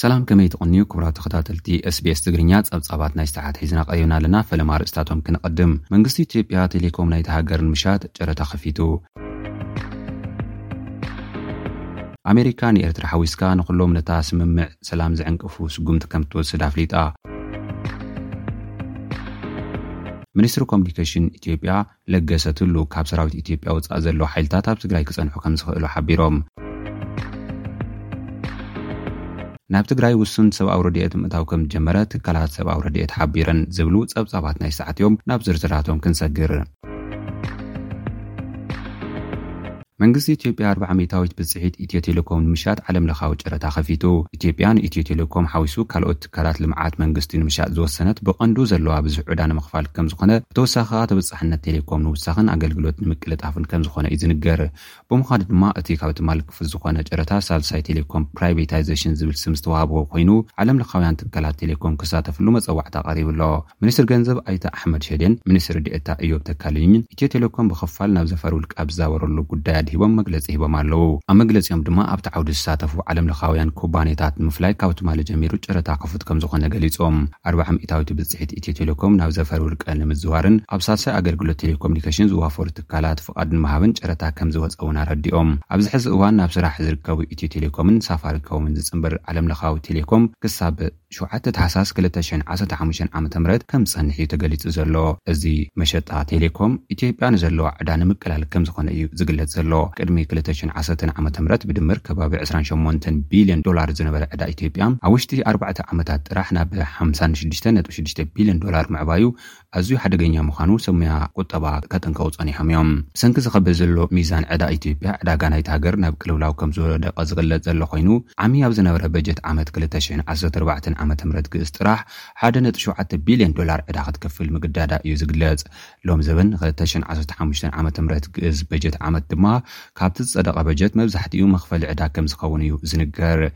ሰላም ከመይ ትቕንዩ ክቡራት ተኸታተልቲ SBS ትግርኛ ጸብጻባት ናይ ሰዓት ሒዝና ቀሪብና ኣለና ፈለማ ርእስታቶም ክንቐድም መንግስቲ ኢትዮጵያ ቴሌኮም ናይቲ ሃገር ንምሻጥ ጨረታ ከፊቱ ኣሜሪካ ንኤርትራ ሓዊስካ ንኹሎም ነታ ስምምዕ ሰላም ዝዕንቅፉ ስጉምቲ ከም ትወስድ ኣፍሊጣ ሚኒስትሪ ኮሙኒኬሽን ኢትዮጵያ ለገሰ ቱሉ ካብ ሰራዊት ኢትዮጵያ ወፃኢ ዘለዉ ሓይልታት ኣብ ትግራይ ክፀንሑ ከምዝኽእሉ ሓቢሮም። ናብ ትግራይ ውሱን ሰብኣዊ ረድኤት ምእታው ከምዝጀመረ ትካላት ሰብኣዊ ረድኤት ሓቢረን ዝብሉ ፀብፃባት ናይዚ ሰዓት እዮም። ናብ ዝርዝራቶም ክንሰግር። መንግስቲ ኢትዮጵያ ኣርብዓ ሚእታዊት ብፅሒት ኢትዮ ቴሌኮም ንምሻጥ ዓለም ለኻዊ ጨረታ ከፊቱ። ኢትዮጵያ ንኢትዮ ቴሌኮም ሓዊሱ ካልኦት ትካላት ልምዓት መንግስቲ ንምሻጥ ዝወሰነት ብቐንዱ ዘለዋ ብዙሕ ዕዳ ንምኽፋል ከምዝኾነ ብተወሳኺ ከዓ ተበፃሕነት ቴሌኮም ንውሳኽን ኣገልግሎት ንምቅልጣፍን ከምዝኾነ እዩ ዝንገር። ብምዃኑ ድማ እቲ ካብ ትማል ክፉት ዝኾነ ጨረታ ሳልሳይ ቴሌኮም ፕራይቬታይዜሽን ዝብል ስም ዝተውሃቦ ኮይኑ ዓለም ለኻውያን ትካላት ቴሌኮም ክሳተፍሉ መፀዋዕታ ቀሪብሎ። ሚኒስትር ገንዘብ ኣይተ ኣሕመድ ሸዴን ሚኒስትር ዴኤታ እዮብ ተካልኝን ኢትዮ ቴሌኮም ብኽፋል ናብ ዘፈር ውልቀ ኣብ ዝዛወረሉ ጉዳይ ኣድሂቦም መግለፂ ሂቦም ኣለው። ኣብ መግለፂኦም ድማ ኣብቲ ዓውዲ ዝሳተፉ ዓለም ለኻውያን ኩባኒታት ንምፍላይ ካብ ትማሊ ጀሚሩ ጨረታ ክፉት ከምዝኾነ ገሊፆም። ኣርብዓ ሚእታዊት ብፅሒት ኢትዮ ቴሌኮም ናብ ዘፈር ውልቀ ንምዝዋርን ኣብ ሳልሳይ ኣገልግሎት ቴሌኮሚኒኬሽን ዝዋፈሩ ትካላት ፍቓድ ንምሃብን ጨረታ ከምዝወፀ እውን ኣረዲኦም። ኣብዚ ሕዚ እዋን ናብ ስራሕ ዝርከቡ ኢትዮ ቴሌኮምን ሳፋሪኮምን ዝፅምብር ዓለም ለኻዊ ቴሌኮም ክሳብ ሸውዓተ ታሕሳስ ክልተ ሽሕን ዓሰርተ ሓሙሽተን ዓመተ ምህረት ከም ዝጸንሕ'ዩ ተገሊጹ ዘሎ። እዚ፣ መሸጣ ቴሌኮም ኢትዮጵያ ንዘለዋ ዕዳ ንምቅላል ከም ዝኾነ እዩ ዝግለጽ ዘሎ። ቅድሚ ክልተ ሽሕን ዓሰርተን ዓመተ ምህረት ብድምር ከባቢ ዕስራን ሸሞንተን ቢልዮን ዶላር ዝነበረ ዕዳ ኢትዮጵያ፣ ኣብ ውሽጢ ኣርባዕተ ዓመታት ጥራሕ ናብ ሓምሳን ሽዱሽተን ነጥቢ ሽዱሽተ ቢልዮን ዶላር ምዕባዩ ኣዝዩ ሓደገኛ ምዃኑ ሰብ ሞያ ቁጠባ ከጠንቅቑ ጸኒሖም እዮም። ብሰንኪ ዝኸበድ ዘሎ ሚዛን ዕዳ ኢትዮጵያ፣ ዕዳጋ ናይታ ሃገር ናብ ቅልውላው ከም ዝወደቐ ዝግለጽ ዘሎ ኮይኑ፣ ዓሚ ኣብ ዝነበረ በጀት ዓመት ክልተ ሽሕን ዓሰርተ ኣርባዕተን ዓመተ ምህረት ግእዝ ጥራሕ ሓደ ነጥቢ ሸውዓተ ቢልዮን ዶላር ዕዳ ክትከፍል ምግዳዳ እዩ ዝግለጽ። ሎሚ ዘበን ንክልተ ሽሕን ዓሰርተ ሓሙሽተን ዓመተ ምህረት ግእዝ በጀት ዓመት ድማ ካብቲ ዝጸደቐ በጀት መብዛሕትኡ መኽፈሊ ዕዳ ከም ዝኸውን እዩ ዝንገር።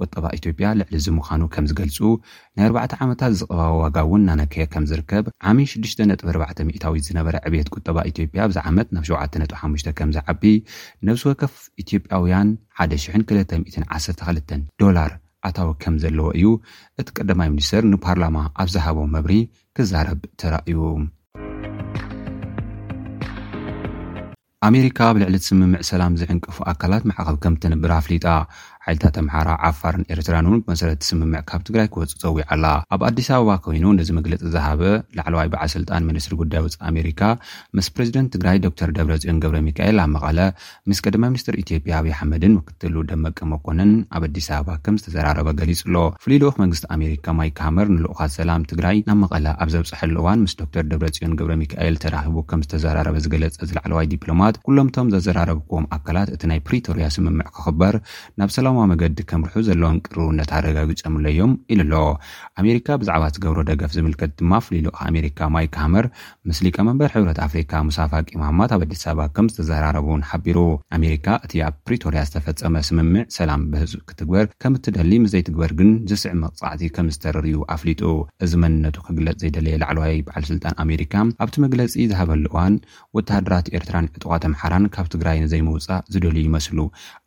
ቁጠባ ኢትዮጵያ ልዕሊ እዚ ምዃኑ ከም ዝገልፁ፣ ናይ ኣርባዕተ ዓመታት ዝቕባበ ዋጋ እውን እናነከየ ከም ዝርከብ፣ ዓሚ ሽዱሽተ ነጥቢ ኣርባዕተ ሚእታዊት ዝነበረ ዕብየት ቁጠባ ኢትዮጵያ ኣብዚ ዓመት ናብ ሸውዓተ ነጥቢ ሓሙሽተ ከም ዝዓቢ ነብሲ ወከፍ ኢትዮጵያዊያን ሓደ ሽሕን ክልተ ሚእትን ዓሰርተ ክልተን ዶላር ኣታዊ ከም ዘለዎ እዩ እቲ ቀዳማይ ሚኒስትር ንፓርላማ ኣብ ዝሃቦ መብሪ ክዛረብ ተራእዩ። ኣሜሪካ ኣብ ልዕሊ እቲ ስምምዕ ሰላም ዝዕንቅፉ ኣካላት ማዕቐብ ከም እተንብር ኣፍሊጣ። ሓይልታት ኣምሓራ፣ ዓፋርን ኤርትራን እውን ብመሰረት እቲ ስምምዕ ካብ ትግራይ ክወጽኡ ጸዊዓ ኣላ። ኣብ ኣዲስ ኣበባ ኮይኑ ነዚ መግለጺ ዝሃበ ላዕለዋይ በዓል ስልጣን ሚኒስትሪ ጉዳይ ወጻኢ ኣሜሪካ ምስ ፕረዚደንት ትግራይ ዶክተር ደብረጽዮን ገብረሚካኤል ኣብ መቐለ ምስ ቀዳማይ ሚኒስትር ኢትዮጵያ ኣብዪ ኣሕመድን ምክትሉ ደመቀ መኮንን ኣብ ኣዲስ ኣበባ ከም ዝተዘራረበ ገሊጹ'ሎ። ፍሉይ ልኡኽ መንግስቲ ኣሜሪካ ማይክ ሃመር ንልኡኻት ሰላም ትግራይ ናብ መቐለ ኣብ ዘብጸሐሉ እዋን ምስ ዶክተር ደብረጽዮን ገብረሚካኤል ተራኺቡ ከም ዝተዘራረበ ዝገለጸ እዚ ላዕለዋይ ዲፕሎማት ኩሎም'ቶም ዘዘራረብኩዎም ኣካላት እቲ ናይ ፕሪቶርያ ስምምዕ ክኽበር ናብ ሰላማዊ መገዲ ከምርሑ ዘለዎም ቅርርውነት ኣረጋጊጾምለይ'ዮም ኢሉ'ሎ። ኣሜሪካ ብዛዕባ እትገብሮ ደገፍ ዝምልከት ድማ ፍሉይ ልኡኽ ኣሜሪካ ማይክ ሃመር ምስ ሊቀመንበር ሕብረት ኣፍሪካ ሙሳ ፋቂ መሃማት ኣብ ኣዲስ ኣበባ ከምዝተዘራረቡ እውን ሓቢሩ። ኣሜሪካ እቲ ኣብ ፕሪቶርያ ዝተፈፀመ ስምምዕ ሰላም ብህፁፅ ክትግበር ከምትደሊ ምስ ዘይትግበር ግን ዝስዕብ መቕፃዕቲ ከምዝተርር እዩ ኣፍሊጡ። እዚ መንነቱ ክግለፅ ዘይደለየ ላዕለዋይ በዓል ስልጣን ኣሜሪካ ኣብቲ መግለፂ ዝሃበሉ እዋን ወተሃደራት ኤርትራን ዕጡቓት ኣምሓራን ካብ ትግራይ ንዘይምውፃእ ዝደልዩ ይመስሉ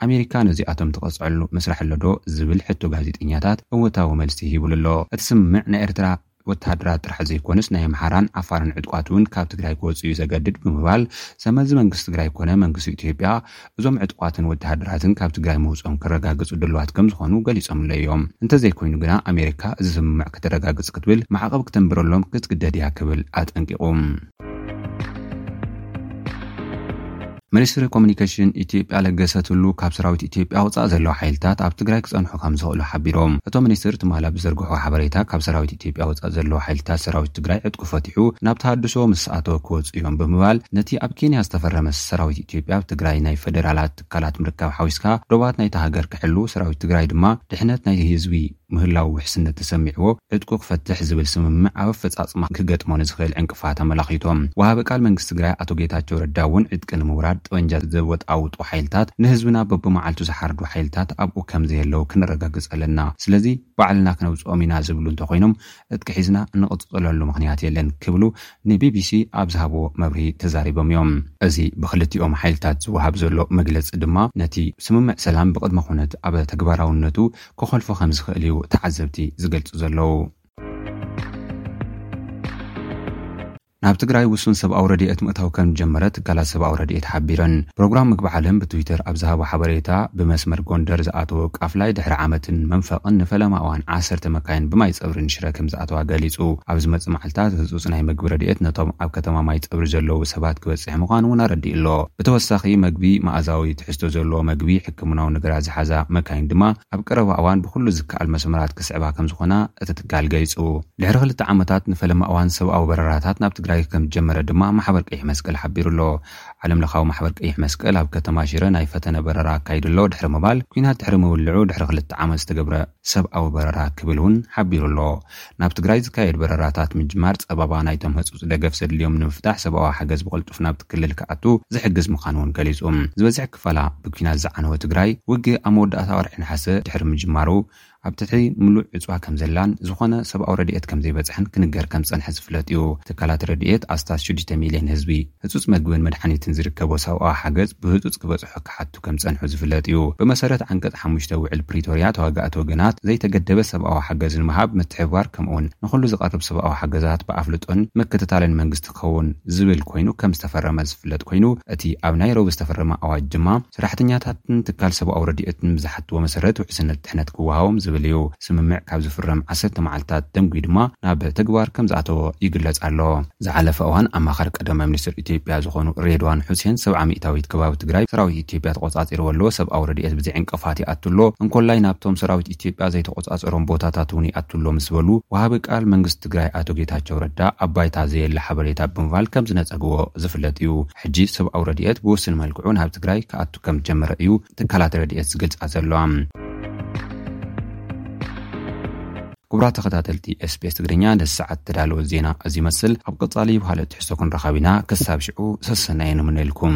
ኣሜሪካ ነዚኣቶም ትቐፅዐሉ መስርሕ ኣሎ ዶ ዝብል ሕቶ ጋዜጠኛታት እወታዊ መልሲ ሂብሉ ኣሎ። እቲ ስምምዕ ንኤርትራ ወተሃደራት ጥራሕ ዘይኮነስ ናይ ኣምሓራን ዓፋርን ዕጡቓት እውን ካብ ትግራይ ክወፅኡ እዩ ዘገድድ ብምባል ሰመዚ መንግስቲ ትግራይ ኮነ መንግስቲ ኢትዮጵያ እዞም ዕጡቓትን ወተሃደራትን ካብ ትግራይ ምውፅኦም ከረጋግፁ ድልዋት ከምዝኾኑ ገሊፆምለይ እዮም። እንተዘይኮይኑ ግና ኣሜሪካ እዚ ስምምዕ ክተረጋግፅ ክትብል ማዕቐብ ክተንብረሎም ክትግደድ እያ ክብል ኣጠንቂቑ። ሚኒስትሪ ኮሙኒኬሽን ኢትዮጵያ ለገሰ ቱሉ ካብ ሰራዊት ኢትዮጵያ ወፃእ ዘለዉ ሓይልታት ኣብ ትግራይ ክፀንሑ ከምዝኽእሉ ሓቢሮም። እቶም ሚኒስትር ትማል ኣብ ዝዘርግሕዎ ሓበሬታ ካብ ሰራዊት ኢትዮጵያ ወፃእ ዘለዉ ሓይልታት ሰራዊት ትግራይ ዕጥቁ ፈቲሑ ናብ ተሃድሶ ምስዝኣተወ ክወፅኡ እዮም ብምባል ነቲ ኣብ ኬንያ ዝተፈረመ ሰራዊት ኢትዮጵያ ኣብ ትግራይ ናይ ፈደራላት ትካላት ምርካብ ሓዊስካ ዶባት ናይታ ሃገር ክሕሉ ሰራዊት ትግራይ ድማ ድሕነት ናይ ህዝቢ ምህላዉ ውሕስነት ተሰሚዕዎ ዕጥቁ ክፈትሕ ዝብል ስምምዕ ኣብ ኣፈፃፅማ ክገጥሞ ንዝኽእል ዕንቅፋት ኣመላኺቱ። ወሃቢ ቃል መንግስቲ ትግራይ ኣቶ ጌታቸው ረዳ እውን ዕጥቂ ንምውራድ ጠበንጃ ዘወጣውጡ ሓይልታት ንህዝብና በብመዓልቱ ዝሓርዱ ሓይልታት ኣብኡ ከምዘየለዉ ክነረጋግፅ ኣለና። ስለዚ ባዕልና ክነውፅኦም ኢና ዝብሉ እንተኾይኖም ዕጥቂ ሒዝና እንቕፅለሉ ምኽንያት የለን ክብሉ ንቢቢሲ ኣብ ዝሃብዎ መብርሂ ተዛሪቦም እዮም። እዚ ብክልቲኦም ሓይልታት ዝወሃብ ዘሎ መግለፂ ድማ ነቲ ስምምዕ ሰላም ብቕድመ ኩነት ኣብ ተግባራውነቱ ክኾልፎ ከም ዝኽእል እዩ ተዓዘብቲ ዝገልጹ ዘለዉ። ናብ ትግራይ ውሱን ሰብኣዊ ረድኤት ምእታው ከም ዝጀመረ ትካላት ሰብኣዊ ረድኤት ሓቢረን። ፕሮግራም ምግቢ ዓለም ብትዊተር ኣብ ዝሃቦ ሓበሬታ፣ ብመስመር ጎንደር ዝኣተወ ቃፍላይ ድሕሪ ዓመትን መንፈቕን ንፈለማ እዋን ዓሰርተ መካይን ብማይጸብሪ ንሽረ ከም ዝኣተዋ ገሊጹ። ኣብ ዝመጽእ መዓልታት ህጹጽ ናይ ምግቢ ረድኤት ነቶም ኣብ ከተማ ማይጸብሪ ዘለዉ ሰባት ክበጽሕ ምዃኑ'ውን ኣረዲኡ'ሎ። ብተወሳኺ መግቢ፣ መኣዛዊ ትሕዝቶ ዘለዎ መግቢ፣ ገሞናዊ ነገራት ዝሓዛ መካይን ድማ ኣብ ቀረባ እዋን ብኹሉ ዝከኣል መስመራት ክስዕባ ከምዝኾና እቲ ትካል ገሊፁ። ድሕሪ ክልተ ዓመታት ንፈለማ እዋን ሰብኣዊ በረራታት ናብ ትግራይ ከምዝጀመረ ድማ ማሕበር ቀይሕ መስቀል ሓቢሩ ኣሎ። ዓለም ለኻዊ ማሕበር ቀይሕ መስቀል ኣብ ከተማ ሽረ ናይ ፈተነ በረራ ኣካይዱ ኣሎ ድሕሪ ምባል ኲናት ድሕሪ ምውልዑ ድሕሪ ክልተ ዓመት ዝተገብረ ሰብኣዊ በረራ ክብል እውን ሓቢሩ ኣሎ። ናብ ትግራይ ዝካየድ በረራታት ምጅማር ፀበባ ናይቶም ህፁፅ ደገፍ ዘድልዮም ንምፍታሕ ሰብኣዊ ሓገዝ ብቕልጡፍ ናብቲ ክልል ክኣቱ ዝሕግዝ ምዃኑ እውን ገሊፁ። ዝበዝሕ ክፋላ ብኲናት ዝዓነወ ትግራይ ውግእ ኣብ መወዳእታ ወርሒ ነሓሰ ድሕሪ ምጅማሩ ኣብ ትሕቲ ምሉእ ዕፅዋ ከምዘላን ዝኾነ ሰብኣዊ ረድኤት ከምዘይበፅሐን ክንገር ከምዝፀንሐ ዝፍለጥ እዩ። ትካላት ረድኤት ኣስታት ሽዱሽተ ሚሊየን ህዝቢ ህፁፅ ምግብን መድሓኒትን ዝርከቦ ሰብኣዊ ሓገዝ ብህፁፅ ክበፅሖ ክሓቱ ክኣቱ ከም ዝጸንሑ ዝፍለጥ እዩ። ብመሰረት ዓንቀጽ ሓሙሽተ ውዕል ፕሪቶርያ፣ ተዋጋእቲ ወገናት ዘይተገደበ ሰብኣዊ ሓገዝ ንምሃብ ምትሕብባር ከምኡ'ውን ንኹሉ ዝቐርብ ሰብኣዊ ሓገዛት ብኣፍልጦን ምክትታልን መንግስቲ ክኸውን ዝብል ኮይኑ ከም ዝተፈረመ ዝፍለጥ ኮይኑ እቲ ኣብ ናይሮቢ ዝተፈረመ ኣዋጅ ድማ ሰራሕተኛታትን ትካል ሰብኣዊ ረድኤትን ብዝሓትዎ መሰረት ውሕስነት ድሕነት ክወሃቦም ዝብል እዩ። ስምምዕ ካብ ዝፍረም ዓሰርተ መዓልታት ደንጒዩ ድማ ናብ ተግባር ከምዝኣተወ ይግለጽ ኣሎ። ዝሓለፈ እዋን ኣማኻሪ ቀዳማይ ሚኒስትር ኢትዮጵያ ዝኾኑ ሬድዋን ሑሴን ሰብዓ ሚእታዊት ከባቢ ትግራይ ሰራዊት ኢትዮጵያ ተቖጻጺርዎ ኣሎ፣ ሰብኣዊ ረድኤት ብዘይዕንቅፋት ይኣቱ ኣሎ፣ እንኮላይ ናብቶም ሰራዊት ኢትዮጵያ ዘይተቖጻጸሮም ቦታታት'ውን ይኣቱ ኣሎ ምስ በሉ ወሃቢ ቃል መንግስቲ ትግራይ ኣቶ ጌታቸው ረዳ ኣብ ባይታ ዘየለ ሓበሬታ ብምባል ከምዝነጸግዎ ዝፍለጥ እዩ። ሕጂ ሰብኣዊ ረድኤት ብውስን መልክዑ ናብ ትግራይ ክኣቱ ከምዝጀመረ እዩ ትካላት ረድኤት ዝገልፃ ዘለዋ። ክቡራት ተኸታተልቲ ኤስቤስ ትግርኛ ነዚ ሰዓት ተዳለወ ዜና እዚ ይመስል ኣብ ቀጻሊ ብካልእ ትሕዝቶ ክንራኸብ ኢና ክሳብ ሽዑ ሰሰናየ ንምነየልኩም